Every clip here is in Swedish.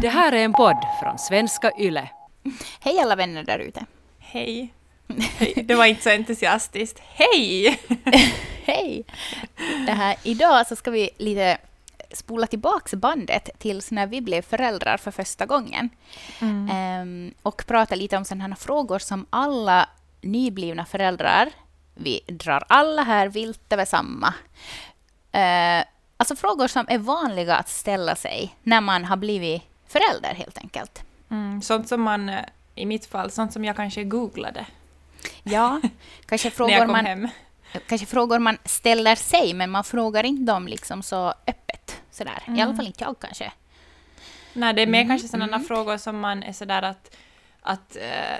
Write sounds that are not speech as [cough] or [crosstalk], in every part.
Det här är en podd från svenska YLE. Hej alla vänner där ute. Hej. Det var inte så entusiastiskt. Hej! [laughs] Hej! Det här, idag så ska vi lite spola tillbaka bandet tills när vi blev föräldrar för första gången. Mm. Ehm, och prata lite om sådana här frågor som alla nyblivna föräldrar, vi drar alla här vilt över samma. Eh, alltså frågor som är vanliga att ställa sig när man har blivit förälder helt enkelt. Mm, sånt som man, eh, i mitt fall, sånt som jag kanske googlade Ja, kanske [laughs] frågor man hem. kanske frågor man ställer sig, men man frågar inte dem liksom så öppet. Sådär. I alla Mm. fall inte jag kanske. Nej, det är mer Mm, kanske sådana mm. frågor som man är sådär att... att eh,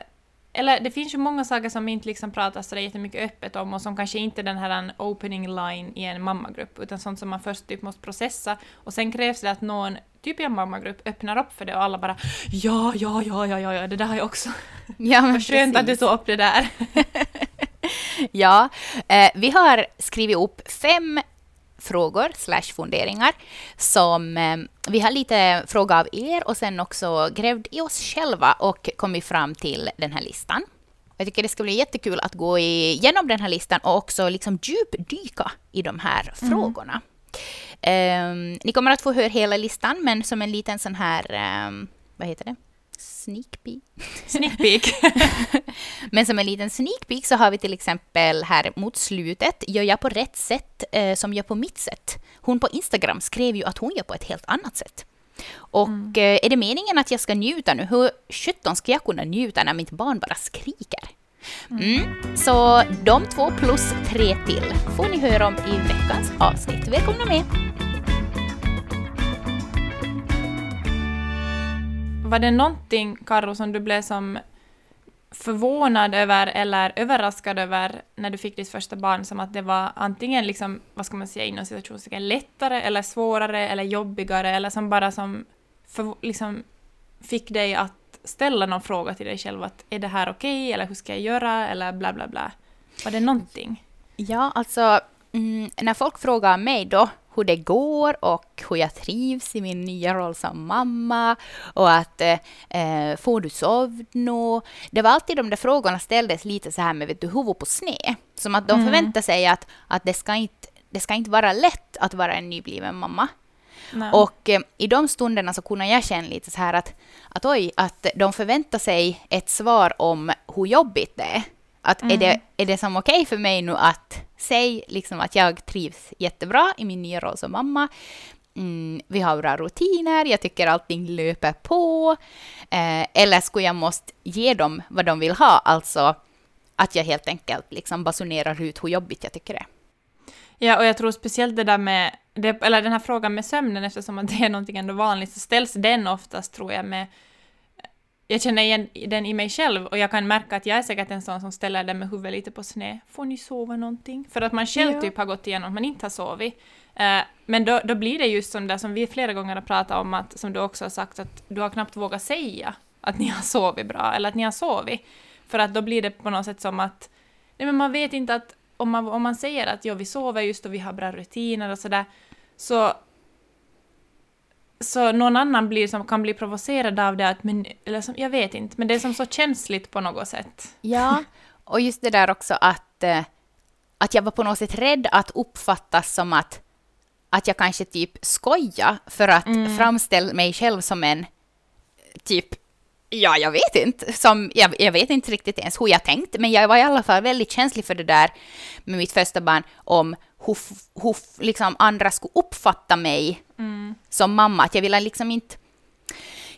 eller det finns ju många saker som inte liksom pratas sådär jättemycket öppet om och som kanske inte är den här en opening line i en mammagrupp, utan sånt som man först typ måste processa och sen krävs det att någon, typ i en mammagrupp, öppnar upp för det och alla bara ja, ja, ja, ja, ja, ja det där har jag också. [laughs] Ja, men Vad skönt att du tog upp det där. [laughs] Ja, eh, vi har skrivit upp fem frågor slash funderingar som eh, vi har lite fråga av er och sen också grävt i oss själva och kommit fram till den här listan. Jag tycker det ska bli jättekul att gå igenom den här listan och också liksom djupdyka i de här frågorna. Ehm, ni kommer att få höra hela listan, men som en liten sån här, ehm, vad heter det? Sneak peek? Sneak peek. [laughs] Men som en liten sneak peek så har vi till exempel här mot slutet, gör jag på rätt sätt eh, som gör på mitt sätt? Hon på Instagram skrev ju att hon gör på ett helt annat sätt. Och eh, är det meningen att jag ska njuta nu? Hur sjutton ska jag kunna njuta när mitt barn bara skriker? Mm. Så de två plus tre till får ni höra om i veckans avsnitt. Välkomna med! Var det någonting, Karo, som du blev som förvånad över eller överraskad över när du fick ditt första barn, som att det var antingen liksom, vad ska man säga inom situationstecken, lättare eller svårare eller jobbigare eller som bara som för, liksom fick dig att ställa någon fråga till dig själv att är det här okej eller hur ska jag göra eller bla bla bla. Var det någonting? Ja, alltså mm, när folk frågar mig då hur det går och hur jag trivs i min nya roll som mamma och att eh, eh, får du sovit nå? Det var alltid de där frågorna ställdes lite så här med vet du, huvud på sned. Som att de Mm. förväntar sig att, att det, ska inte, det ska inte vara lätt att vara en nybliven mamma. Nej. Och eh, i de stunderna så kunde jag känna lite så här att, att oj, att de förväntar sig ett svar om hur jobbigt det är. Att är, det, är det som okej för mig nu att säga liksom att jag trivs jättebra i min nya roll som mamma. Mm, vi har bra rutiner, jag tycker allting löper på. Eh, eller skulle jag måste ge dem vad de vill ha, alltså att jag helt enkelt liksom basunerar ut hur jobbigt jag tycker det är. Ja, och jag tror speciellt det där med, det, eller den här frågan med sömnen, eftersom att det är någonting ändå vanligt, så ställs den oftast, tror jag, med... Jag känner igen den i mig själv och jag kan märka att jag är säkert en sån som ställer den med huvudet lite på sned. Får ni sova någonting? För att man själv Ja. typ har gått igenom att man inte har sovit. Eh, men då, då blir det just som det som vi flera gånger har pratat om, att, som du också har sagt, att du har knappt vågat säga att ni har sovit bra, eller att ni har sovit. För att då blir det på något sätt som att Nej, men man vet inte att om man, om man säger att ja, vi sover just och vi har bra rutiner och sådär, så så någon annan blir som kan bli provocerad av det, att, men, eller som, jag vet inte, men det är som så känsligt på något sätt. Ja, [laughs] och just det där också att, eh, att jag var på något sätt rädd att uppfattas som att, att jag kanske typ skoja för att Mm. framställa mig själv som en typ, ja, jag vet inte, som, jag, jag vet inte riktigt ens hur jag tänkt, men jag var i alla fall väldigt känslig för det där med mitt första barn, om hur, hur liksom andra skulle uppfatta mig Mm. som mamma, att jag ville liksom inte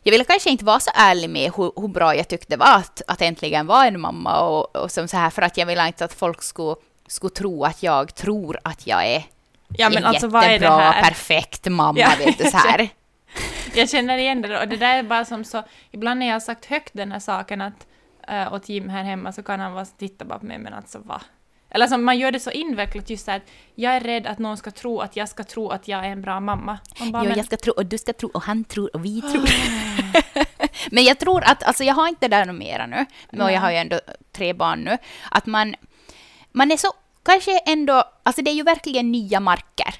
jag ville kanske inte vara så ärlig med hur, hur bra jag tyckte det var att, att äntligen vara en mamma och, och som så här för att jag ville inte att folk skulle, skulle tro att jag tror att jag är Ja, men en alltså vad är det jättebra, här? perfekt mamma, Ja, vet du så här. [laughs] Jag känner igen det och det där är bara som så, ibland när jag har sagt högt den här saken att äh, åt Jim här hemma så kan han bara titta bara på mig men alltså va? Eller som man gör det så invecklat just att jag är rädd att någon ska tro att jag ska tro att jag är en bra mamma. Bara, Jo, men, jag ska tro och du ska tro och han tror och vi tror. [laughs] Men jag tror att, alltså jag har inte det där mera nu, men Nej. jag har ju ändå tre barn nu, att man, man är så, kanske ändå, alltså det är ju verkligen nya marker.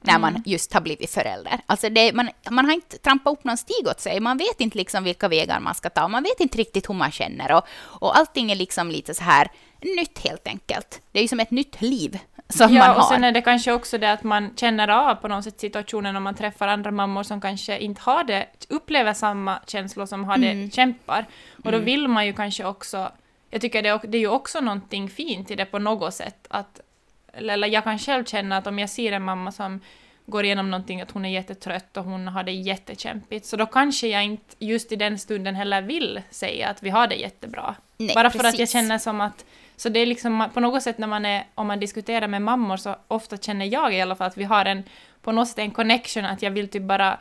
när man just har blivit förälder. Alltså det, man, man har inte trampat upp någon stig åt sig, man vet inte liksom vilka vägar man ska ta, man vet inte riktigt hur man känner och, och allting är liksom lite så här nytt helt enkelt. Det är ju som ett nytt liv som ja, man har. och sen är det kanske också det att man känner av på något sätt situationen om man träffar andra mammor som kanske inte har det, upplever samma känslor som har det, Mm. kämpar. Och då Mm. vill man ju kanske också, jag tycker det, det är ju också någonting fint i det på något sätt, att, eller jag kan själv känna att om jag ser en mamma som går igenom någonting, att hon är jättetrött och hon har det jättekämpigt, så då kanske jag inte just i den stunden heller vill säga att vi har det jättebra. Nej, Bara för att jag precis. känner som att så det är liksom på något sätt när man är, om man diskuterar med mammor så ofta känner jag i alla fall att vi har en, på något sätt en connection att jag vill typ bara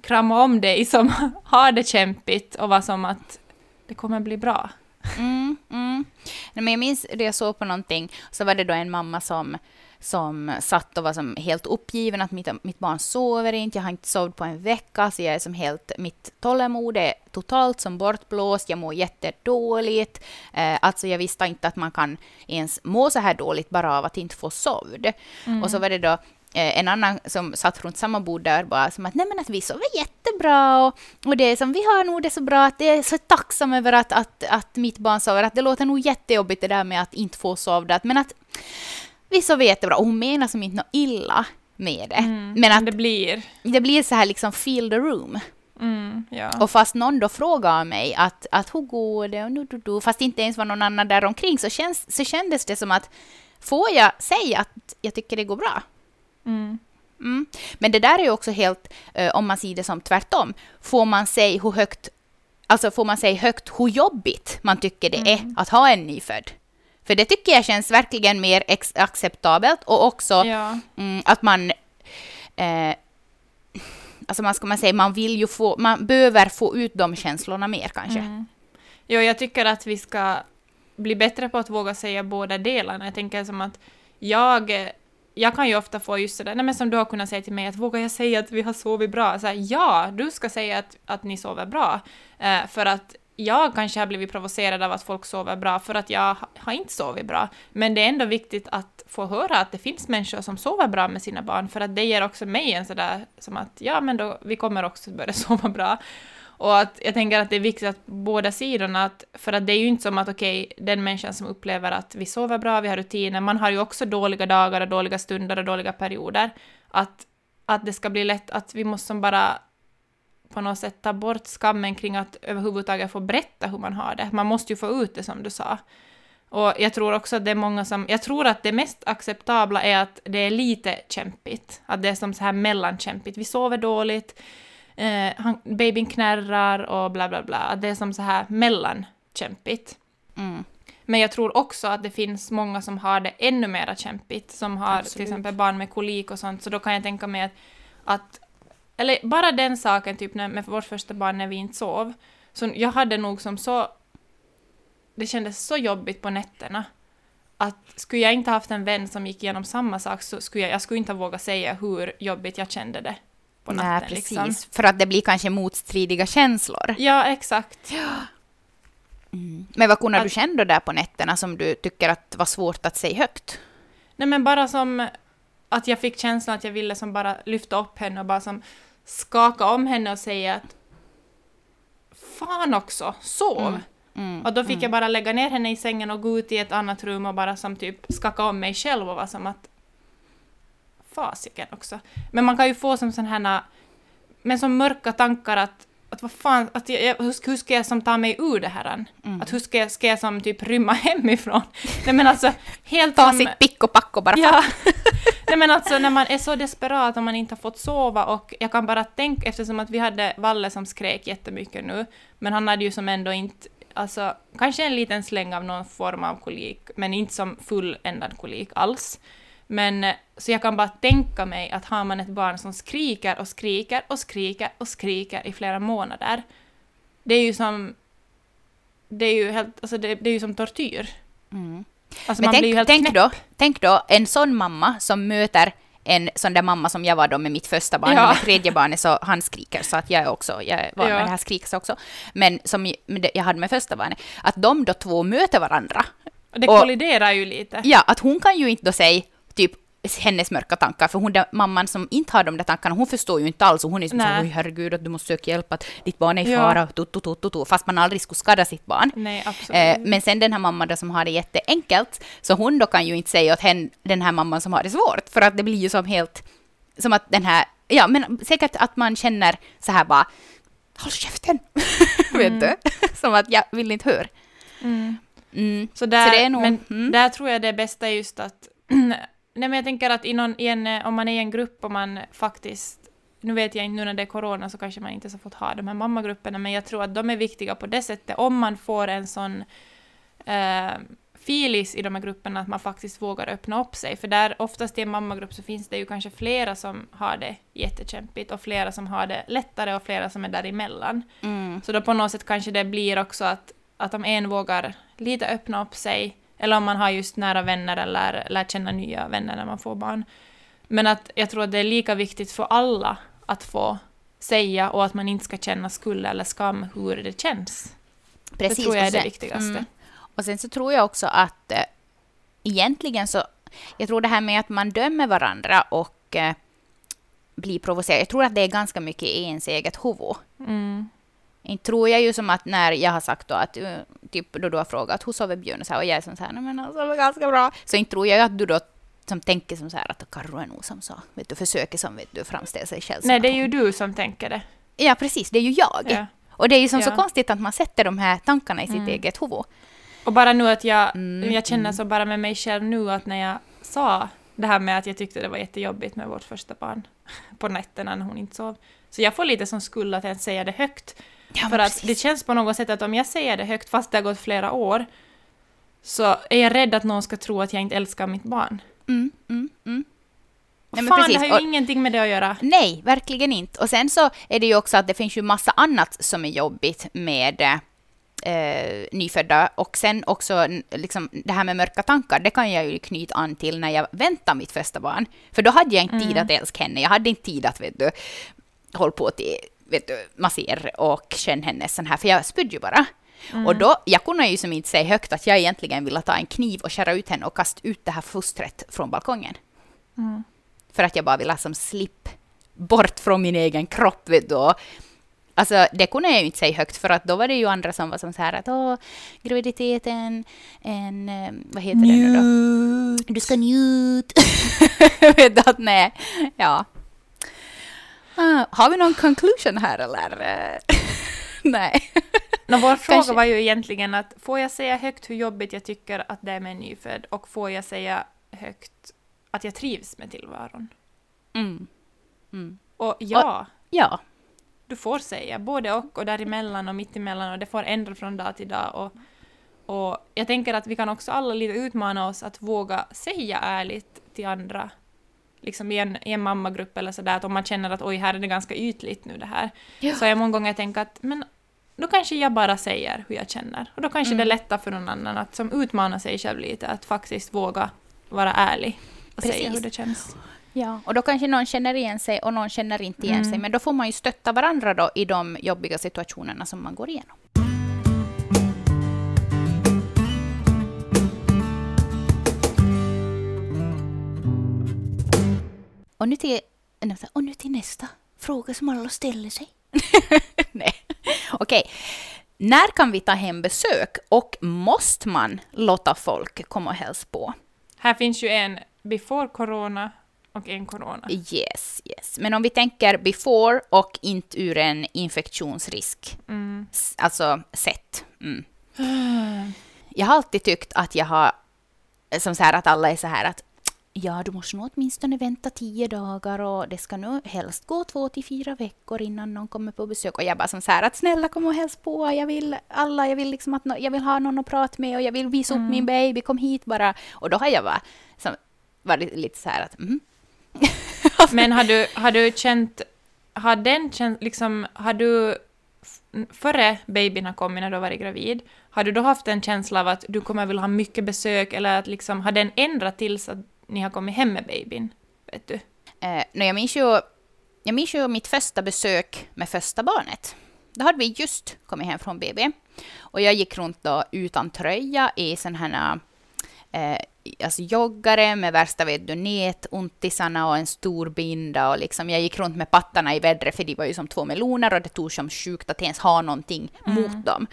krama om dig som [laughs] har det kämpigt och vara som att det kommer bli bra. Mm, mm. Nej, men jag minns det jag såg på någonting, så var det då en mamma som, som satt och var som helt uppgiven att mitt, mitt barn sover inte, jag har inte sovit på en vecka, så jag är som helt, mitt tålamod är totalt som bortblåst, jag mår jättedåligt. Eh, alltså jag visste inte att man kan ens må så här dåligt bara av att inte få sovd. Och så var det då eh, en annan som satt runt samma bord där bara som att nej men att vi sover jättebra och, och det är som vi har nog det så bra att det är så tacksam över att, att, att mitt barn sover att det låter nog jättejobbigt det där med att inte få sovda men att vi sover jättebra och hon menar som inte något illa med det. Mm, Men att det blir... det blir så här liksom feel the room. Mm, ja. Och fast någon då frågar mig att, att hur går det och nu, du, du, fast inte ens var någon annan där omkring så, känns, så kändes det som att får jag säga att jag tycker det går bra? Mm. Mm. Men det där är ju också helt, eh, om man ser det som tvärtom, får man säga hur högt, alltså får man säga högt hur jobbigt man tycker det är att ha en nyfödd. För det tycker jag känns verkligen mer acceptabelt och också ja. mm, att man, eh, alltså man ska man säga, man vill ju få, man behöver få ut de känslorna mer kanske. Mm. Jo, jag tycker att vi ska bli bättre på att våga säga båda delarna. Jag tänker som att jag, jag kan ju ofta få just sådär, nej men som du har kunnat säga till mig, att vågar jag säga att vi har sovit bra? Så här, ja, du ska säga att, att ni sover bra. Eh, för att jag kanske har blivit provocerad av att folk sover bra för att jag har inte sovit bra. Men det är ändå viktigt att få höra att det finns människor som sover bra med sina barn för att det ger också mig en sådär som att ja men då vi kommer också börja [laughs] sova bra. Och att jag tänker att det är viktigt att båda sidorna, att, för att det är ju inte som att okej, den människan som upplever att vi sover bra, vi har rutiner, man har ju också dåliga dagar och dåliga stunder och dåliga perioder, att, att det ska bli lätt att vi måste som bara på något sätt ta bort skammen kring att överhuvudtaget få berätta hur man har det. Man måste ju få ut det som du sa. Och jag tror också att det är många som, jag tror att det mest acceptabla är att det är lite kämpigt, att det är som så här mellankämpigt. Vi sover dåligt, eh, han, babyn knärrar och bla bla bla. Att det är som så här mellankämpigt. Mm. Men jag tror också att det finns många som har det ännu mer kämpigt, som har till Absolut. exempel barn med kolik och sånt, så då kan jag tänka mig att, att eller bara den saken, typ när, med vårt första barn när vi inte sov, så jag hade nog som så, det kändes så jobbigt på nätterna, att skulle jag inte haft en vän som gick igenom samma sak så skulle jag, jag skulle inte ha vågat säga hur jobbigt jag kände det på natten. Nej, precis. Liksom. För att det blir kanske motstridiga känslor. Ja, exakt. [gasps] Men vad kunde du Att- känna då där på nätterna som du tycker att var svårt att säga högt? Nej men bara som att jag fick känslan att jag ville som bara lyfta upp henne och bara som skaka om henne och säga att Fan också, sov! Mm. Mm. Och då fick jag bara lägga ner henne i sängen och gå ut i ett annat rum och bara som typ skaka om mig själv och vara som att Fasiken också. Men man kan ju få som sån här men som mörka tankar att att vad fan, att jag, hur, hur ska jag som ta mig ur det här? Mm. Att hur ska jag, ska jag som typ rymma [laughs] hemifrån? Nej men alltså, helt Ta som... sitt pick och pack och bara Ja. [laughs] Nej men alltså när man är så desperat och man inte har fått sova och jag kan bara tänka, eftersom att vi hade Valle som skrek jättemycket nu, men han hade ju som ändå inte, alltså kanske en liten släng av någon form av kolik, men inte som fulländad kolik alls. Men eh, så jag kan bara tänka mig att har man ett barn som skriker och skriker och skriker och skriker i flera månader, det är ju som, det är ju helt, alltså det, det är ju som tortyr. Mm. Alltså Men tänk, tänk, då, tänk då en sån mamma som möter en sån där mamma som jag var då med mitt första barn, Ja. med tredje barnet så han skriker så att jag är också, jag var Ja. med det här skriks också. Men som jag hade med första barnet, att de då två möter varandra. Och det Och- kolliderar ju lite. Ja, att hon kan ju inte då säga hennes mörka tankar. För hon, den mamman som inte har de där tankarna, hon förstår ju inte alls. Och hon är som så oj herregud, att du måste söka hjälp, att ditt barn är i Ja. fara, tu, tu, tu, tu, tu, fast man aldrig skulle skada sitt barn. Nej. Eh, men sen den här mamman då som har det jätteenkelt, så hon då kan ju inte säga åt henne, den här mamman som har det svårt, för att det blir ju som helt, som att den här, ja men säkert att man känner så här bara, håll käften, [laughs] vet du, som att jag vill inte höra. Mm. Mm. Så, där, Så nog- men mm. där tror jag det bästa är just att... [clears throat] nej men jag tänker att i någon, i en, eh, om man är i en grupp och man faktiskt... Nu vet jag inte, nu när det är corona så kanske man inte så fått ha de här mammagrupperna, men jag tror att de är viktiga på det sättet. Om man får en sån eh, filis i de här grupperna att man faktiskt vågar öppna upp sig. För där oftast i en mammagrupp så finns det ju kanske flera som har det jättekämpigt och flera som har det lättare och flera som är däremellan. Mm. Så då på något sätt kanske det blir också att, att om en vågar lite öppna upp sig, eller om man har just nära vänner eller lär känna nya vänner när man får barn. Men att jag tror att det är lika viktigt för alla att få säga och att man inte ska känna skuld eller skam hur det känns. Precis. det tror jag är det sen- viktigaste. Mm. Och sen så tror jag också att eh, egentligen så, jag tror det här med att man dömer varandra och eh, blir provocerad, jag tror att det är ganska mycket i ens eget huvud. Mm. Inte tror jag ju som att när jag har sagt då att, eh, typ då du har frågat hur sover Björn och, så här, och jag är som så här, "Nej, men han sover ganska bra. Så inte tror jag att du då som tänker som så här att Karro är nog som så, vet du, försöker som vet du framställa sig själv Nej, det är ju du som tänker det. Ja, precis, det är ju jag. Ja. Och det är ju som så Ja. konstigt att man sätter de här tankarna i sitt Mm. eget huvud. Och bara nu att jag, Mm, jag känner så bara med mig själv nu att när jag sa det här med att jag tyckte det var jättejobbigt med vårt första barn [laughs] på nätterna när hon inte sov. Så jag får lite som skuld att ens säga det högt. Ja, För att precis. det känns på något sätt att om jag säger det högt fast det har gått flera år så är jag rädd att någon ska tro att jag inte älskar mitt barn. Mm, mm, mm. Nej, men fan, precis. det har ju Och- ingenting med det att göra. Nej, verkligen inte. Och sen så är det ju också att det finns ju massa annat som är jobbigt med eh, nyfödda. Och sen också liksom, det här med mörka tankar, det kan jag ju knyta an till när jag väntar mitt första barn. För då hade jag inte tid Mm. att älska henne. Jag hade inte tid att, vet du, hålla på till, vet du, massera och känna hennes sån här, för jag spydde ju bara. Mm. Och då, jag kunde ju som inte säga högt att jag egentligen ville ta en kniv och skära ut henne och kasta ut det här fostret från balkongen. Mm. För att jag bara ville som slippa bort från min egen kropp. Vet du. Alltså det kunde jag ju inte säga högt för att då var det ju andra som var som så här att åh, graviditeten, en, eh, vad heter det nu då? Du ska njut. [laughs] Vet du att nej, ja. Ah, har vi någon conclusion här eller? [laughs] nej. Nå, vår fråga Kanske- var ju egentligen att får jag säga högt hur jobbigt jag tycker att det är med en nyfödd och får jag säga högt att jag trivs med tillvaron? Mm. Mm. Och ja, Ja, du får säga både och och däremellan och mittemellan och det får ändra från dag till dag. Och, och jag tänker att vi kan också alla lite utmana oss att våga säga ärligt till andra. Liksom i en, i en mammagrupp eller sådär, att om man känner att oj, här är det ganska ytligt nu det här. Ja. Så har jag många gånger tänkt att men då kanske jag bara säger hur jag känner. Och då kanske Mm. det är lättare för någon annan att som utmana sig själv lite, att faktiskt våga vara ärlig och säga Precis. hur det känns. Ja, och då kanske någon känner igen sig och någon känner inte igen Mm. sig. Men då får man ju stötta varandra då i de jobbiga situationerna som man går igenom. Och nu till, och nu till nästa fråga som alla ställer sig. [laughs] Nej, okej. När kan vi ta hem besök och måste man låta folk komma och hälsa på? Här finns ju en before corona och en corona. Yes, yes. Men om vi tänker before och inte ur en infektionsrisk, Mm. alltså sett. Mm. [sighs] Jag har alltid tyckt att jag har, som så här att alla är så här att ja, du måste nog åtminstone vänta tio dagar och det ska nog helst gå två till fyra veckor innan någon kommer på besök. Och jag bara som så här att snälla kom och hälsa på, jag vill alla, jag vill liksom att nå- jag vill ha någon att prata med och jag vill visa upp min baby, kom hit bara. Och då har jag bara som, varit lite så här att mm. [laughs] Men har du, har du känt, har den känt, liksom, har du före babyn har kommit när du har varit gravid, har du då haft en känsla av att du kommer vilja ha mycket besök eller att liksom, har den ändrat tills att ni har kommit hem med babyn? Vet du? Eh, no, jag, minns ju, jag minns ju mitt första besök med första barnet. Då hade vi just kommit hem från BB. Och jag gick runt då utan tröja i sån här... Eh, alltså joggare med värsta vet du, nätontisarna och en stor binda och liksom jag gick runt med pattarna i vädret för de var ju som två meloner och det tog som sjukt att ens ha någonting Mm. mot dem.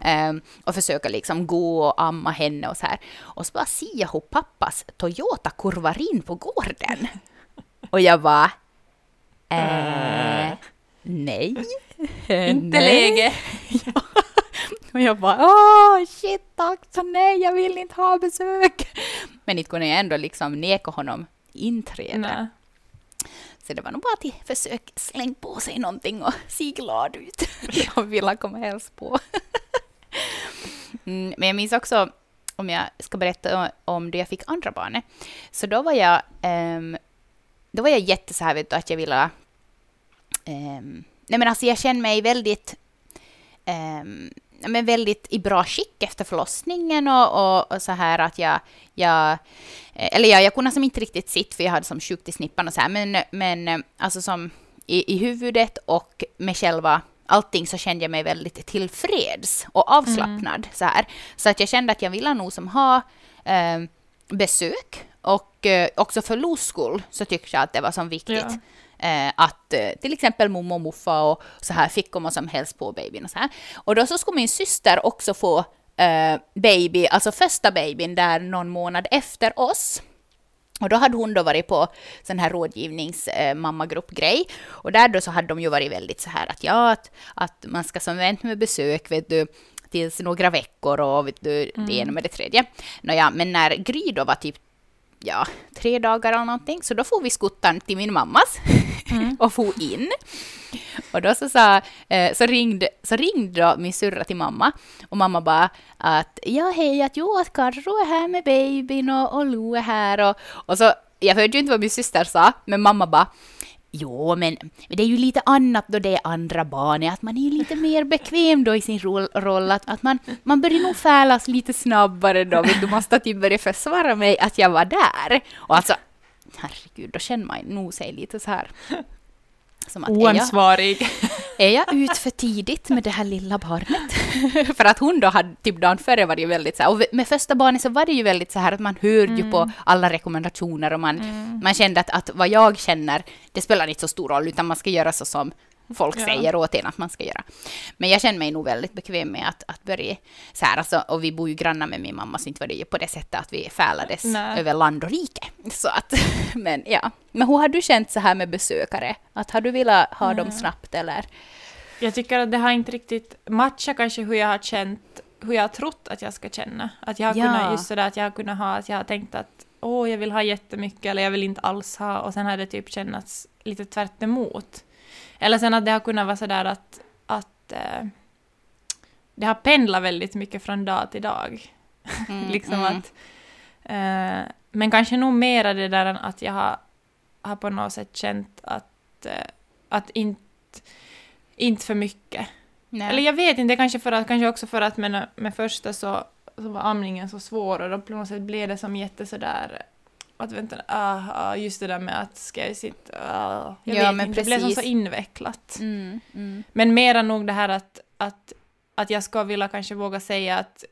Ehm, och försöka liksom gå och amma henne och så här. Och så bara ser jag hur pappas Toyota kurvar in på gården. Och jag bara... [laughs] Eh, nej. Inte läge. [laughs] [laughs] Och jag bara åh shit alltså nej jag vill inte ha besök. [laughs] Men inte kunde jag ändå liksom neka honom inträde. Nej. Så det var nog bara till försök släng på sig någonting och [laughs] se glad ut. Jag ville komma hälsa på. Mm, men jag minns också, om jag ska berätta om det jag fick andra barnet, så då var jag, ehm, då var jag jätte så här vet du, att jag ville, ehm, nej men alltså jag kände mig väldigt, ehm, men väldigt i bra skick efter förlossningen och, och, och så här att jag, jag eh, eller ja, jag kunde som inte riktigt sitta för jag hade som sjukt i snippan och så här, men, men eh, alltså som i, i huvudet och med själva allting så kände jag mig väldigt tillfreds och avslappnad så här. Så att jag kände att jag ville nog som ha eh, besök och eh, också för Los skull så tyckte jag att det var som viktigt. Ja. Eh, att eh, till exempel mommo och muffa och så här fick komma som helst på babyn och så här. Och då så skulle min syster också få eh, baby, alltså första babyn där någon månad efter oss. Och då hade hon då varit på sån här rådgivnings eh. Och där då så hade de ju varit väldigt så här att ja, att, att man ska som vänta med besök, vet du, tills några veckor och vet du, det ena med det tredje. Nåja, men när Gry då var typ ja, tre dagar eller någonting, så då får vi skuttan till min mammas [laughs] och få in. Och då så, sa, eh, så, ringde, så ringde då min syrra till mamma. Och mamma bara att ja hej, att jo att Karro är här med babyn och, och Lo är här. Och, och så, jag hörde ju inte vad min syster sa, men mamma bara Jo, men det är ju lite annat då det är andra barnet, att man är ju lite mer bekväm då i sin roll, roll att, att man, man börjar nog färlas lite snabbare då, men du måste typ börja försvara mig att jag var där. Och alltså, herregud, då känner man nog sig lite så här. Som att, är jag, Oansvarig. [laughs] är jag ut för tidigt med det här lilla barnet? [laughs] för att hon då hade, typ dagen före var det ju väldigt så här, och med första barnet så var det ju väldigt så här att man hörde ju på alla rekommendationer och man, man kände att, att vad jag känner, det spelar inte så stor roll, utan man ska göra så som folk Ja. säger åt en att man ska göra. Men jag känner mig nog väldigt bekväm med att, att börja så här, alltså, och vi bor ju grannar med min mamma, så inte var det ju på det sättet att vi färdades Nej. över land och rike. Så att, [laughs] men ja. Men hur har du känt så här med besökare? Att har du velat ha dem snabbt eller? Jag tycker att det har inte riktigt matchat kanske hur jag har känt, hur jag har trott att jag ska känna. Att jag har Ja. kunnat, just sådär att jag har kunnat ha, att jag har tänkt att åh, jag vill ha jättemycket eller jag vill inte alls ha och sen har det typ kännats lite tvärt emot. Eller sen att det har kunnat vara sådär att, att eh, det har pendlat väldigt mycket från dag till dag. Mm, [laughs] liksom mm. att, eh, men kanske nog mera det där än att jag har, har på något sätt känt att, eh, att inte inte för mycket. Nej. Eller jag vet inte, kanske, för att, kanske också för att med, med första så, så var amningen så svår och då på något sätt blev det som jätte sådär att vänta, ah, ah, just det där med att ska jag sitta, ah, jag Ja, vet men inte, det blev så precis. invecklat. Mm, mm. Men mera nog det här att, att, att jag ska vilja kanske våga säga att,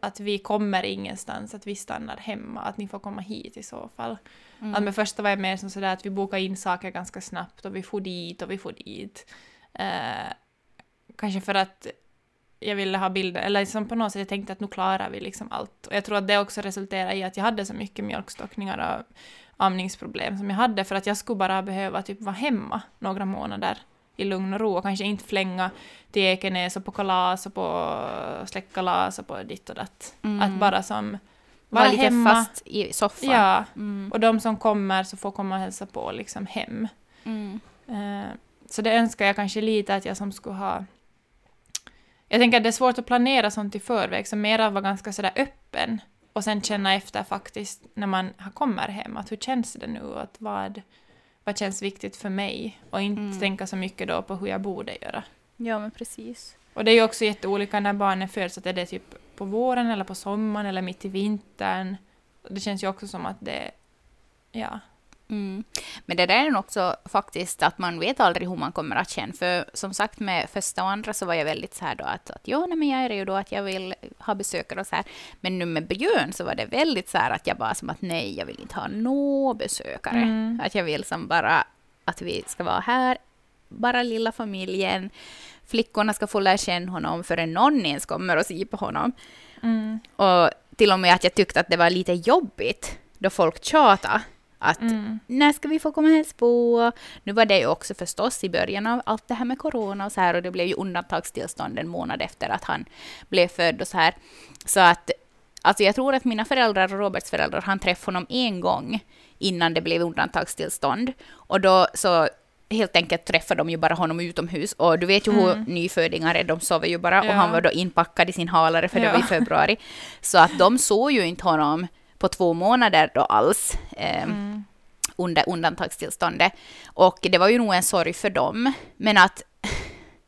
att vi kommer ingenstans, att vi stannar hemma, att ni får komma hit i så fall. Mm. Att med första var jag mer som sådär att vi bokade in saker ganska snabbt och vi får dit och vi får dit. Eh, kanske för att jag ville ha bilder, eller som på något sätt jag tänkte att nu klarar vi liksom allt. Och jag tror att det också resulterade i att jag hade så mycket mjölkstockningar och amningsproblem som jag hade för att jag skulle bara behöva typ vara hemma några månader i lugn och ro och kanske inte flänga till Ekenäs och på kalas och på släktkalas och på ditt och datt. Mm. Att bara som Vara vara lite hemma. fast i soffan. Ja, Mm. och de som kommer så får komma och hälsa på liksom hem. Mm. Eh, så det önskar jag kanske lite att jag som skulle ha... Jag tänker att det är svårt att planera sånt i förväg, så mera vara ganska sådär öppen och sen känna efter faktiskt när man kommer hem, att hur känns det nu och att vad, vad känns viktigt för mig och inte Mm. tänka så mycket då på hur jag borde göra. ja, men precis. Och det är ju också jätteolika när barnen föds, att är det typ på våren eller på sommaren eller mitt i vintern. Det känns ju också som att det, ja, Mm. Men det där är nog också faktiskt att man vet aldrig hur man kommer att känna. För som sagt med första och andra så var jag väldigt så här då att, att ja, nej, men jag är redo att jag vill ha besökare och så här. Men nu med Björn så var det väldigt så här att jag bara som att nej, jag vill inte ha några besökare. Mm. Att jag vill som bara att vi ska vara här, bara lilla familjen. Flickorna ska få lära känna honom förrän någon ens kommer och se på honom. Mm. Och till och med att jag tyckte att det var lite jobbigt då folk tjatade att Mm. när ska vi få komma och hälsa på? Nu var det ju också förstås i början av allt det här med corona och så här och det blev ju undantagstillstånd en månad efter att han blev född och så här. Så att alltså jag tror att mina föräldrar och Roberts föräldrar han träffade honom en gång innan det blev undantagstillstånd och då så helt enkelt träffade de ju bara honom utomhus och du vet ju hur nyfödingar är, de sover ju bara och Ja. han var då inpackad i sin halare för det Ja. var i februari. Så att de såg ju inte honom på två månader då alls. ehm, Mm. under undantagstillståndet. Och det var ju nog en sorg för dem. Men att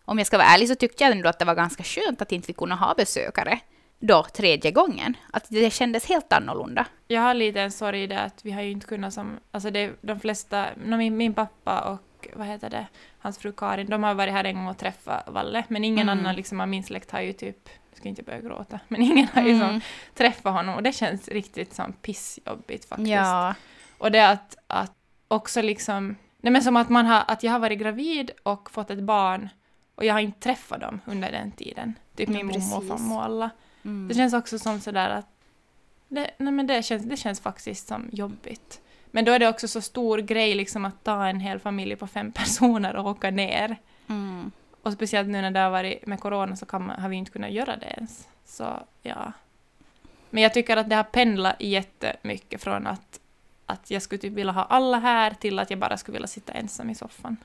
om jag ska vara ärlig så tyckte jag ändå att det var ganska skönt att inte vi kunde ha besökare då tredje gången. Att det kändes helt annorlunda. Jag har lite en sorg i det att vi har ju inte kunnat som, alltså det, de flesta, min, min pappa och vad heter det, hans fru Karin, de har varit här en gång och träffat Valle, men ingen Mm. annan liksom av min släkt har ju typ, jag ska inte börja gråta, [laughs] men ingen har ju Mm. som träffat honom och det känns riktigt som pissjobbigt faktiskt. Ja. Och det att, att också liksom, nej men som att man har, att jag har varit gravid och fått ett barn och jag har inte träffat dem under den tiden. Typ min mormor och farmor och alla. Mm. Det känns också som sådär att det, nej men det, känns, det känns faktiskt som jobbigt. Men då är det också så stor grej liksom att ta en hel familj på fem [laughs] personer och åka ner. Mm. Och speciellt nu när det har varit med corona så man, har vi inte kunnat göra det ens. Så ja. Men jag tycker att det har pendlat jättemycket från att, att jag skulle typ vilja ha alla här till att jag bara skulle vilja sitta ensam i soffan.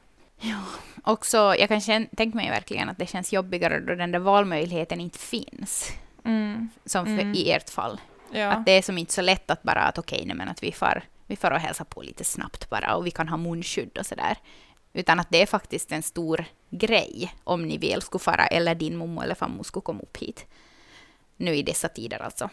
Också, jag kan känna, tänka mig verkligen att det känns jobbigare då den där valmöjligheten inte finns. Mm. Som för, Mm. i ert fall. Ja. Att det är som inte så lätt att bara att okej, nej, men att vi far, vi far och hälsar på lite snabbt bara och vi kan ha munskydd och sådär. Utan att det är faktiskt en stor grej om ni väl skulle fara eller din mommo eller farmor skulle komma upp hit. Nu i dessa tider alltså.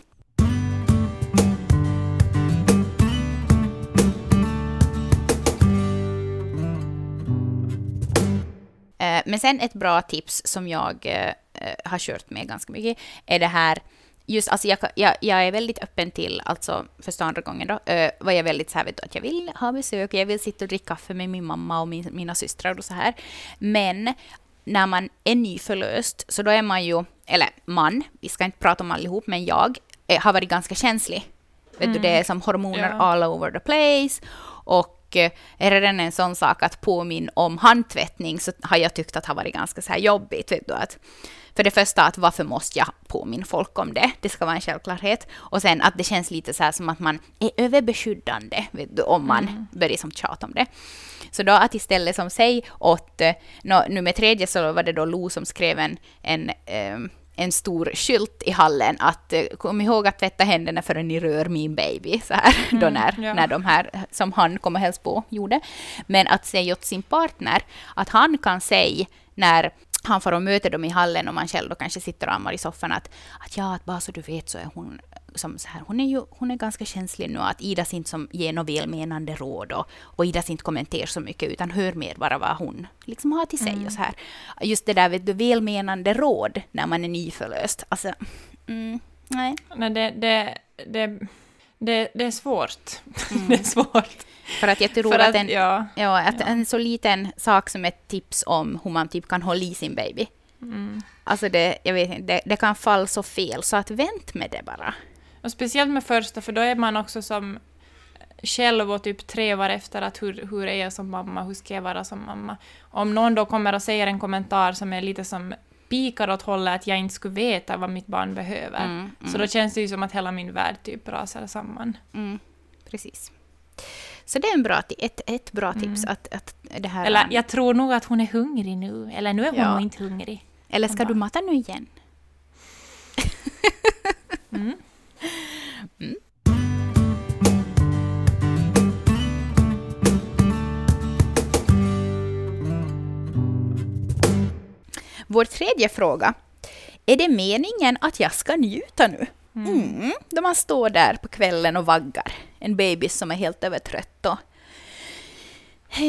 Eh, men sen ett bra tips som jag eh, eh, har kört med ganska mycket är det här Just, alltså jag, jag, jag är väldigt öppen till, alltså första andra gången då, eh, var jag väldigt så här, vet du, att jag vill ha besök, jag vill sitta och dricka kaffe med min mamma och min, mina systrar och så här. Men när man är nyförlöst, så då är man ju, eller man, vi ska inte prata om allihop, men jag eh, har varit ganska känslig. Vet du, det är som hormoner Ja. all over the place. Och eh, är det redan en sån sak att påminna om handtvättning så har jag tyckt att det har varit ganska så här jobbigt. Vet du, att, för det första, att varför måste jag påminna folk om det? Det ska vara en självklarhet. Och sen att det känns lite så här som att man är överbeskyddande vet du, om man börjar som tjata om det. Så då att istället som säg åt, eh, nå, nummer tredje så var det då Lo som skrev en, en, ehm, en stor skylt i hallen att eh, kom ihåg att tvätta händerna förrän ni rör min baby, [laughs] så här, då när, ja. när de här som han kom och hälsade på gjorde. Men att säga åt sin partner att han kan säga när han får och möter dem i hallen och man själv då kanske sitter och ammar i soffan att, att ja, att bara så du vet så är hon som så här, hon är ju hon är ganska känslig nu att Ida inte som ger något välmenande råd och, och Ida inte kommenterar så mycket utan hör mer bara vad hon liksom har till sig och så här. Just det där vet du, välmenande råd när man är nyförlöst. Alltså, mm, nej. Nej, det, det, det, det, det är svårt. [laughs] det är svårt. För att jag tror att, att, en, ja. ja, att ja. en så liten sak som ett tips om hur man typ kan hålla i sin baby. Mm. Alltså det, jag vet inte, det, det kan falla så fel så att vänt med det bara. Och speciellt med första, för då är man också som själv och typ trevar efter att hur, hur är jag som mamma, hur ska jag vara som mamma. Om någon då kommer och säger en kommentar som är lite som pikar åt hållet att jag inte skulle veta vad mitt barn behöver. Mm, Så då känns det ju som att hela min värld typ rasar samman. Mm, precis. Så det är en bra, ett, ett bra tips att, att det här... Mm. Eller jag tror nog att hon är hungrig nu, eller nu är hon Ja. nog inte hungrig. eller ska du mata nu igen? Mm. [laughs] Vår tredje fråga. Är det meningen att jag ska njuta nu? Mm. Då man står där på kvällen och vaggar en baby som är helt övertrött och [sighs]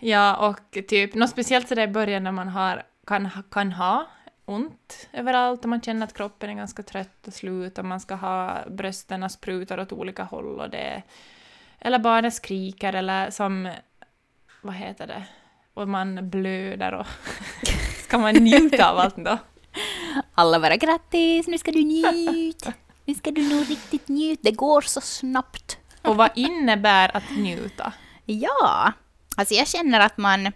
Ja, och typ något speciellt sådär i början när man har, kan, kan ha ont överallt och man känner att kroppen är ganska trött och slut och man ska ha brösten sprutar åt olika håll och det eller barnet skriker eller som vad heter det och man blöder och [laughs] ska man njuta av allt då? Alla bara grattis, nu ska du njuta. Nu ska du nog riktigt njuta, det går så snabbt. Och vad innebär att njuta? Ja, alltså jag känner att man,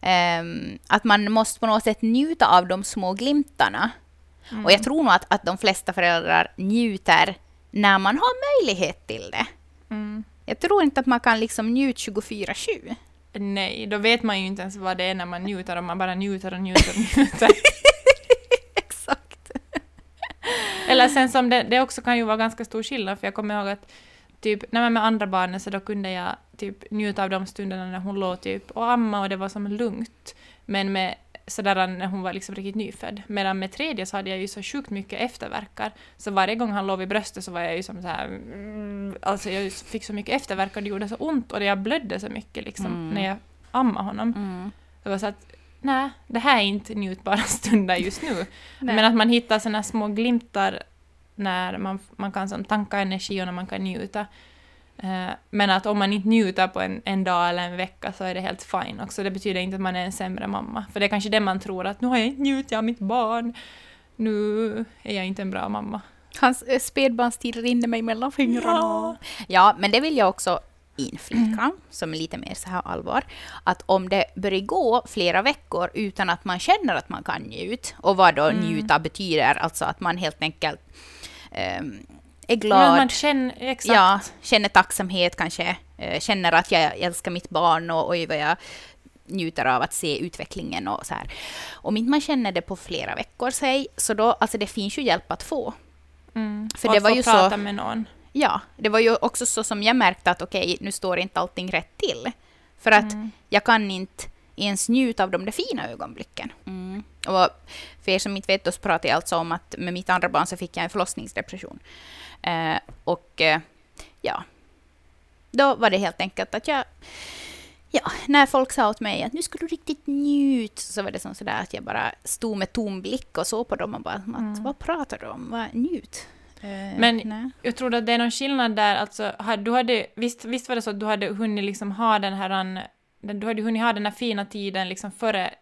ehm, att man måste på något sätt njuta av de små glimtarna. Och jag tror nog att, att de flesta föräldrar njuter när man har möjlighet till det. Mm. Jag tror inte att man kan liksom njuta 24-7. Nej, då vet man ju inte ens vad det är när man njuter om man bara njuter och njuter och njuter. [laughs] Exakt. Eller sen som det, det också kan ju vara ganska stor skillnad, för jag kommer ihåg att typ, när man med andra barnen så då kunde jag typ njuta av de stunderna när hon låg typ och amma och det var som lugnt. Men med sådär när hon var liksom riktigt nyfödd. Medan med tredje så hade jag ju så sjukt mycket efterverkar. Så varje gång han låg vid bröstet så var jag ju som så här... mm, Alltså jag fick så mycket efterverkar och det gjorde så ont och jag blödde så mycket liksom Mm. när jag ammade honom. Mm. Det var så att nej, det här är inte njutbara [laughs] stunder just nu. Men att man hittar såna små glimtar när man, man kan som tanka energi och när man kan njuta. Eh, Men att om man inte njuter på en, en dag eller en vecka så är det helt fine också. Det betyder inte att man är en sämre mamma. För det är kanske det man tror att nu har jag inte njutit av mitt barn. Nu är jag inte en bra mamma. Hans eh, spädbarnstid rinner mig mellan fingrarna. Ja. Ja, men det vill jag också inflika, som är lite mer så här allvar, att om det börjar gå flera veckor utan att man känner att man kan njuta, och vad då Mm. njuta betyder, alltså att man helt enkelt ehm, är Men glad, man känner, exakt. ja, känner tacksamhet kanske, eh, känner att jag älskar mitt barn och oj vad jag njuter av att se utvecklingen och så här. Om inte man känner det på flera veckor, säg, så då, alltså det finns ju hjälp att få. Mm. För och det var få ju så- prata med någon. Ja, det var ju också så som jag märkte att okej, nu står inte allting rätt till. För att Mm. jag kan inte ens njuta av de där fina ögonblicken. Mm. Och för er som inte vet, då så pratar jag alltså om att med mitt andra barn så fick jag en förlossningsdepression. Eh, och eh, ja, då var det helt enkelt att jag Ja, när folk sa åt mig att nu ska du riktigt njuta, så var det som sådär att jag bara stod med tom blick och såg på dem och bara, att, Mm. vad pratar du om? Vad, njut? Eh, Men- nej. Jag tror att det är någon skillnad där, alltså, du hade, visst, visst var det så att du hade hunnit liksom ha den här, du hade hunnit ha den här fina tiden liksom före,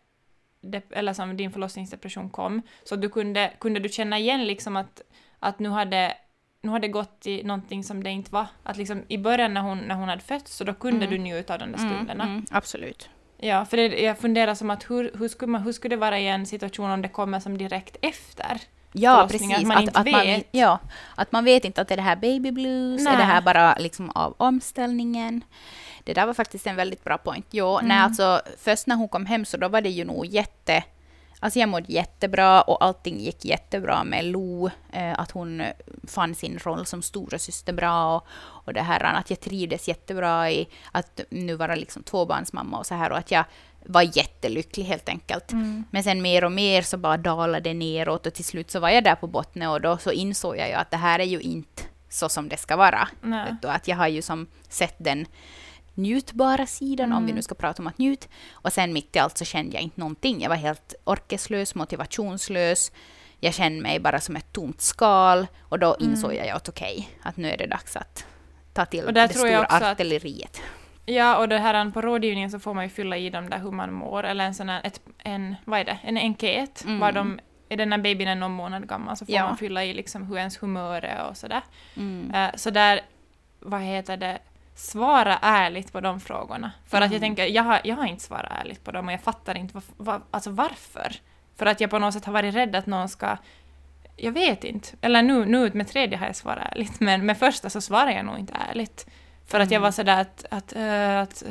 eller som din förlossningsdepression kom, så du kunde, kunde du känna igen liksom att, att nu hade nu hade det gått i någonting som det inte var. Att liksom i början när hon, när hon hade fötts, så då kunde Mm. du njuta av de där stunderna. Mm, mm, absolut. Ja, för det, jag funderar som att hur, hur, skulle man, hur skulle det vara i en situation om det kommer som direkt efter? Ja, precis. att man inte man, vet. ja, att man vet inte att det är det här baby blues, är det Nej. här bara liksom av omställningen. Det där var faktiskt en väldigt bra point. Jo, Mm. nej, alltså, först när hon kom hem så då var det ju nog jätte... Alltså jag mådde jättebra och allting gick jättebra med Lo. Eh, att hon fann sin roll som storasyster bra och, och det här att jag trivdes jättebra i att nu vara liksom tvåbarnsmamma och så här och att jag var jättelycklig helt enkelt. Men sen mer och mer så bara dalade det neråt och till slut så var jag där på botten och då så insåg jag ju att det här är ju inte så som det ska vara. Nej. Att jag har ju som sett den njutbara sidan, om vi nu ska prata om att njut. Och sen mitt i allt så kände jag inte någonting. Jag var helt orkeslös, motivationslös. Jag kände mig bara som ett tomt skal. Och då insåg jag ju att okej, att nu är det dags att ta till Och där det tror jag stora att- artilleriet. Ja, och det här på rådgivningen så får man ju fylla i dem där hur man mår, eller en sån här, ett, en, vad är det, en enkät, Mm. var de, är den när babyn är någon månad gammal så får Ja. man fylla i liksom hur ens humör är och sådär. Mm. Eh, så där, vad heter det, svara ärligt på de frågorna. För att jag Mm. tänker, jag har, jag har inte svarat ärligt på dem och jag fattar inte vad, vad, alltså varför. För att jag på något sätt har varit rädd att någon ska jag vet inte. Eller nu, nu med tredje har jag svarat ärligt, men med första så svarade jag nog inte ärligt. För att jag Mm. var sådär att, att, eh, att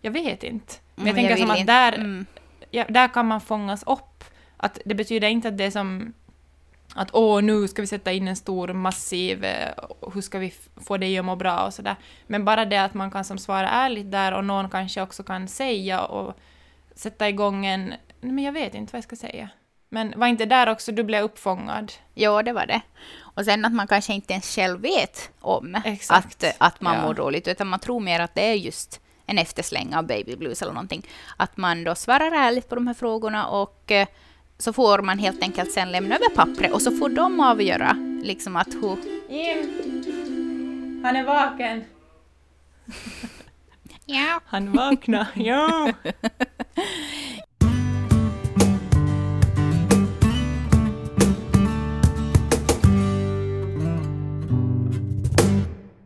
jag vet inte. Men jag Mm, tänker vill som att där, Mm. ja, där kan man fångas upp. Att det betyder inte att det är som att åh, nu ska vi sätta in en stor massiv, eh, hur ska vi få dig att må bra och sådär. Men bara det att man kan som svara ärligt där och någon kanske också kan säga och sätta igång en, nej men jag vet inte vad jag ska säga. Men var inte där också du blev uppfångad? Ja, det var det. Och sen att man kanske inte ens själv vet om Exakt. att, att man Ja. mår dåligt, utan man tror mer att det är just en eftersläng av baby blues eller någonting, att man då svarar ärligt på de här frågorna och eh, så får man helt enkelt sen lämna över pappret och så får de avgöra liksom att hur... Jim! Han är vaken. [laughs] Ja. Han vaknar, ja.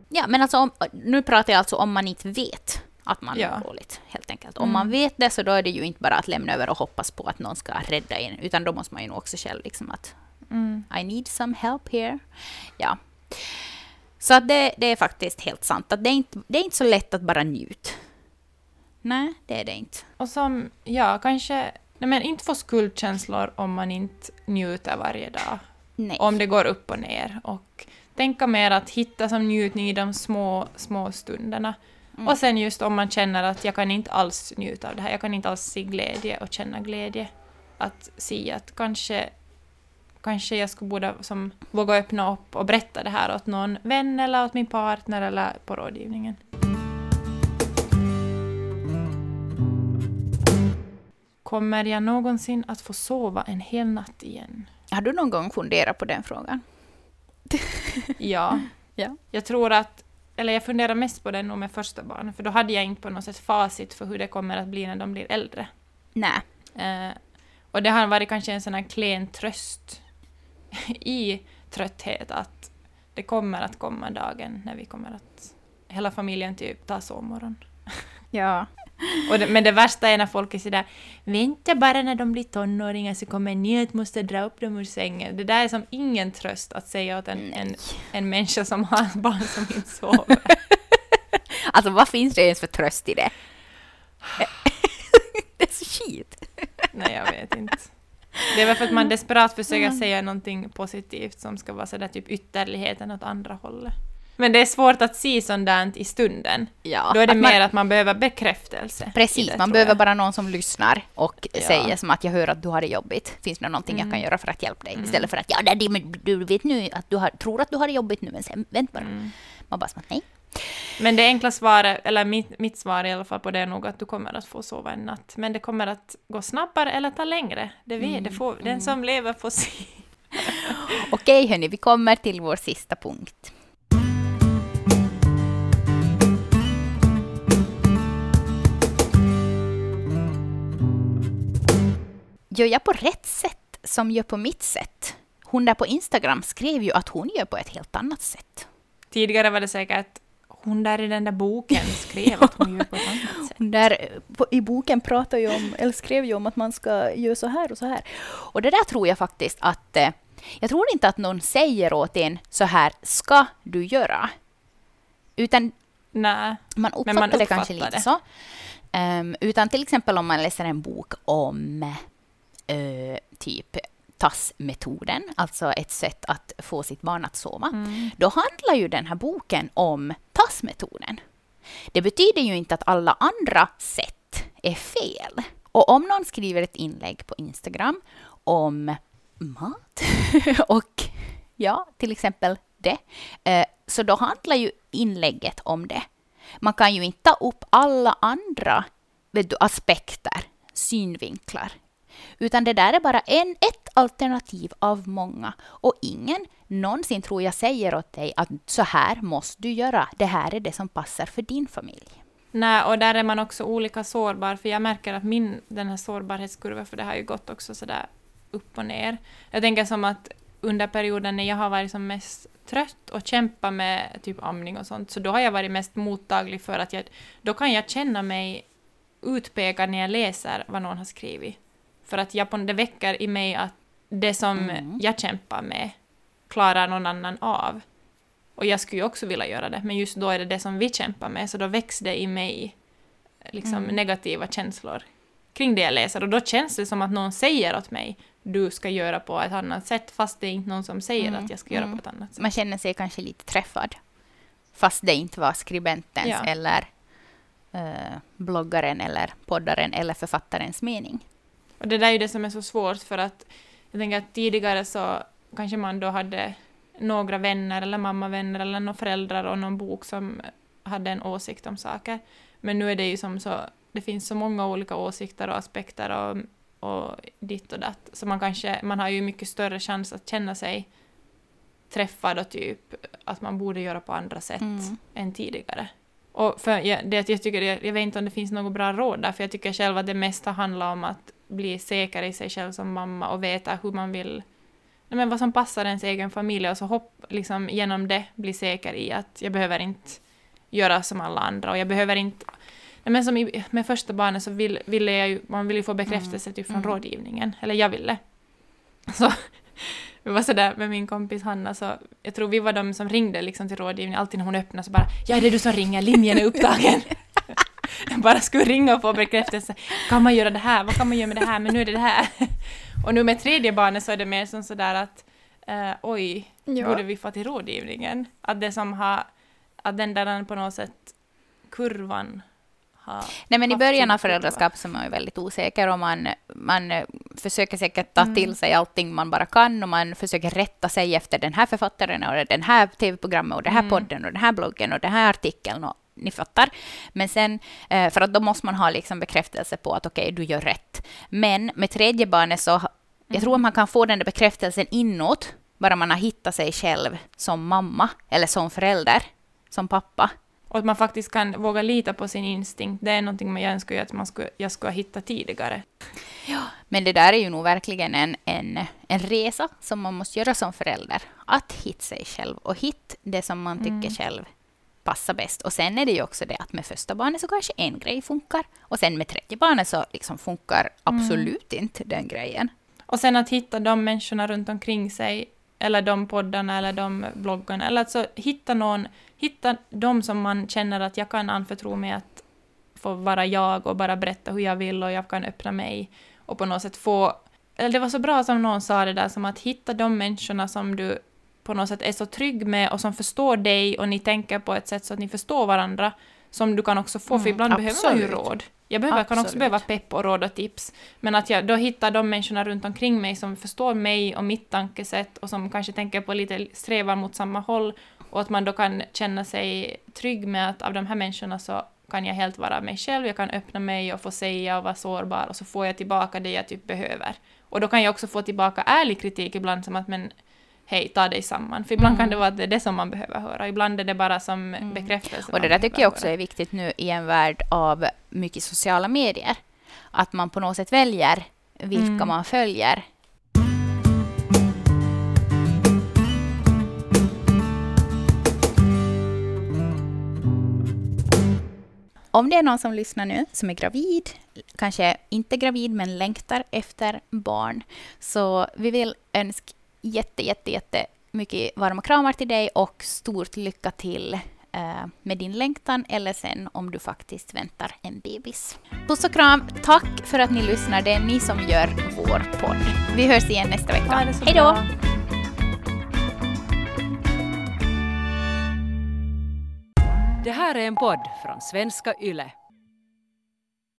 Ja, men alltså om, nu pratar jag alltså om man inte vet att man Ja. mår dåligt, helt enkelt. Om man vet det så då är det ju inte bara att lämna över och hoppas på att någon ska rädda en, utan då måste man ju nog också själv liksom att Mm. I need some help here. Ja. Så att det, det är faktiskt helt sant att det är, inte, det är inte så lätt att bara njuta. Nej, det är det inte. Och som, ja, kanske, nej men inte få skuldkänslor om man inte njuter varje dag. Nej. Om det går upp och ner. Och tänka mer att hitta som njutning i de små, små stunderna. Mm. Och sen just om man känner att jag kan inte alls njuta av det här, jag kan inte alls se glädje och känna glädje. Att se att kanske, kanske jag skulle borde som, våga öppna upp och berätta det här åt någon vän eller åt min partner eller på rådgivningen. Kommer jag någonsin att få sova en hel natt igen? Har du någon gång funderat på den frågan? Ja. [laughs] Ja. Jag tror att, eller jag funderar mest på det nog med första barnet, för då hade jag inte på något sätt facit för hur det kommer att bli när de blir äldre. Nej. Eh, och det har varit kanske en sån här klen tröst [laughs] i trötthet att det kommer att komma dagen när vi kommer att hela familjen typ tar sovmorgon. Ja. Det, men det värsta är när folk är sådär ”vänta bara när de blir tonåringar så kommer ni att måste dra upp dem ur sängen”. Det där är som ingen tröst att säga åt en, en, en människa som har [laughs] barn som inte sover. [laughs] Alltså vad finns det ens för tröst i det? [laughs] det är så skit. Nej, jag vet inte. Det är väl för att man desperat försöker säga någonting positivt som ska vara sådär typ ytterligheten åt andra hållet. Men det är svårt att se där i stunden. Ja, Då är det att man- mer att man behöver bekräftelse. Precis, det, man behöver bara någon som lyssnar och Ja. säger som att jag hör att du har det jobbigt. Finns det någonting jag kan göra för att hjälpa dig? Istället för att ja, det, men du vet nu att du har, tror att du har det jobbigt nu, men sen, vänt bara. Man bara som att nej. Men det enkla svaret, eller mitt, mitt svar i alla fall på det är nog att du kommer att få sova en natt. Men det kommer att gå snabbare eller ta längre. Det vet, det får, Den som lever får se. [laughs] Okej hörni, vi kommer till vår sista punkt. Gör jag på rätt sätt som gör på mitt sätt? Hon där på Instagram skrev ju att hon gör på ett helt annat sätt. Tidigare var det säkert hon där i den där boken skrev att hon gör på ett annat sätt. [laughs] Hon där på, i boken pratar ju om, eller skrev ju om att man ska göra så här och så här. Och det där tror jag faktiskt att... Eh, jag tror inte att någon säger åt en så här ska du göra. Utan Nej. man uppfattar, man det kanske uppfattar lite det. så. Ehm, utan till exempel om man läser en bok om eh, typ TASS-metoden, alltså ett sätt att få sitt barn att sova, Mm. då handlar ju den här boken om TASS-metoden. Det betyder ju inte att alla andra sätt är fel. Och om någon skriver ett inlägg på Instagram om mat [laughs] och ja, till exempel det, eh, så då handlar ju inlägget om det. Man kan ju inte ta upp alla andra du, aspekter, synvinklar. Utan det där är bara en, ett alternativ av många. Och ingen någonsin tror jag säger åt dig att så här måste du göra. Det här är det som passar för din familj. Nej, och där är man också olika sårbar, för jag märker att min, den här sårbarhetskurva, för det har ju gått också sådär upp och ner. Jag tänker som att under perioden när jag har varit som mest trött och kämpat med typ amning och sånt, så då har jag varit mest mottaglig för att jag, då kan jag känna mig utpekad när jag läser vad någon har skrivit. För att jag på, det väcker i mig att det som Mm. jag kämpar med klarar någon annan av. Och jag skulle ju också vilja göra det, men just då är det det som vi kämpar med, så då väcks det i mig liksom Mm. negativa känslor kring det jag läser. Och då känns det som att någon säger åt mig du ska göra på ett annat sätt, fast det är inte någon som säger Mm, att jag ska göra mm. på ett annat sätt. Man känner sig kanske lite träffad. Fast det inte var skribentens Ja. eller eh, bloggaren eller poddaren eller författarens mening. Och det där är ju det som är så svårt för att jag tänker att tidigare så kanske man då hade några vänner eller mammavänner eller några föräldrar och någon bok som hade en åsikt om saker. Men nu är det ju som så, det finns så många olika åsikter och aspekter och, och ditt och datt, så man kanske, man har ju mycket större chans att känna sig träffad och typ att man borde göra på andra sätt Mm. än tidigare. Och för jag, det, jag, tycker, jag, jag vet inte om det finns något bra råd där, för jag tycker själv att det mesta handlar om att bli säker i sig själv som mamma och veta hur man vill men vad som passar ens egen familj och så hopp, liksom, genom det bli säker i att jag behöver inte göra som alla andra och jag behöver inte... Men som i, med första barnet så vill, ville jag ju, man vill ju få bekräftelse typ från Mm. rådgivningen, eller jag ville. [laughs] Så vi var sådär med min kompis Hanna, så jag tror vi var de som ringde liksom till rådgivningen, alltid när hon öppnade så bara ”Ja, det är du som ringer, linjen är upptagen”. [laughs] [laughs] [laughs] bara skulle ringa och få bekräftelse. Kan man göra det här? Vad kan man göra med det här? Men nu är det det här. [laughs] och nu med tredje barnet så är det mer som sådär att eh, oj, Ja. borde vi få till rådgivningen? Att det som har, att den där på något sätt kurvan Nej, men i början av kurva. föräldraskapet så är man ju väldigt osäker och man, man eh, försöker säkert ta Mm. till sig allting man bara kan och man försöker rätta sig efter den här författaren och den här tv-programmet och den här Mm. podden och den här bloggen och den här artikeln och ni fattar. Men sen, eh, för att då måste man ha liksom bekräftelse på att okej, du gör rätt. Men med tredje barnet så, jag tror att man kan få den där bekräftelsen inåt, bara man har hittat sig själv som mamma eller som förälder, som pappa. Och att man faktiskt kan våga lita på sin instinkt, det är någonting man jag önskar att man skulle, jag skulle ha hittat tidigare. Men det där är ju nog verkligen en, en, en resa som man måste göra som förälder. Att hitta sig själv och hitta det som man tycker Mm. själv passar bäst. Och sen är det ju också det att med första barnet så kanske en grej funkar. Och sen med tredje barnet så liksom funkar absolut inte den grejen. Och sen att hitta de människorna runt omkring sig, eller de poddarna eller de bloggarna, eller alltså hitta någon, hitta de som man känner att jag kan anförtro mig att få vara jag och bara berätta hur jag vill och jag kan öppna mig och på något sätt få... Eller det var så bra som någon sa det där som att hitta de människorna som du på något sätt är så trygg med och som förstår dig och ni tänker på ett sätt så att ni förstår varandra som du kan också få, för Mm, ibland behöver man ju absolut. råd. Jag behöver, kan också Absolut. behöva pepp och råd och tips. Men att jag då hittar de människorna runt omkring mig som förstår mig och mitt tankesätt och som kanske tänker på lite strävar mot samma håll och att man då kan känna sig trygg med att av de här människorna så kan jag helt vara mig själv, jag kan öppna mig och få säga och vara sårbar och så får jag tillbaka det jag typ behöver. Och då kan jag också få tillbaka ärlig kritik ibland som att men hej, ta dig samman. För ibland Mm. kan det vara att det är det som man behöver höra, ibland är det bara som bekräftelse. Och det där tycker jag också höra. är viktigt nu i en värld av mycket sociala medier. Att man på något sätt väljer vilka Mm. man följer. Om det är någon som lyssnar nu som är gravid, kanske inte gravid men längtar efter barn, så vi vill önska jätte, jätte, jätte mycket varma kramar till dig och stort lycka till eh, med din längtan eller sen om du faktiskt väntar en bebis. Puss och kram, tack för att ni lyssnar. Det är ni som gör vår podd. Vi hörs igen nästa vecka. Hej då! bra. Det här är en podd från svenska YLE.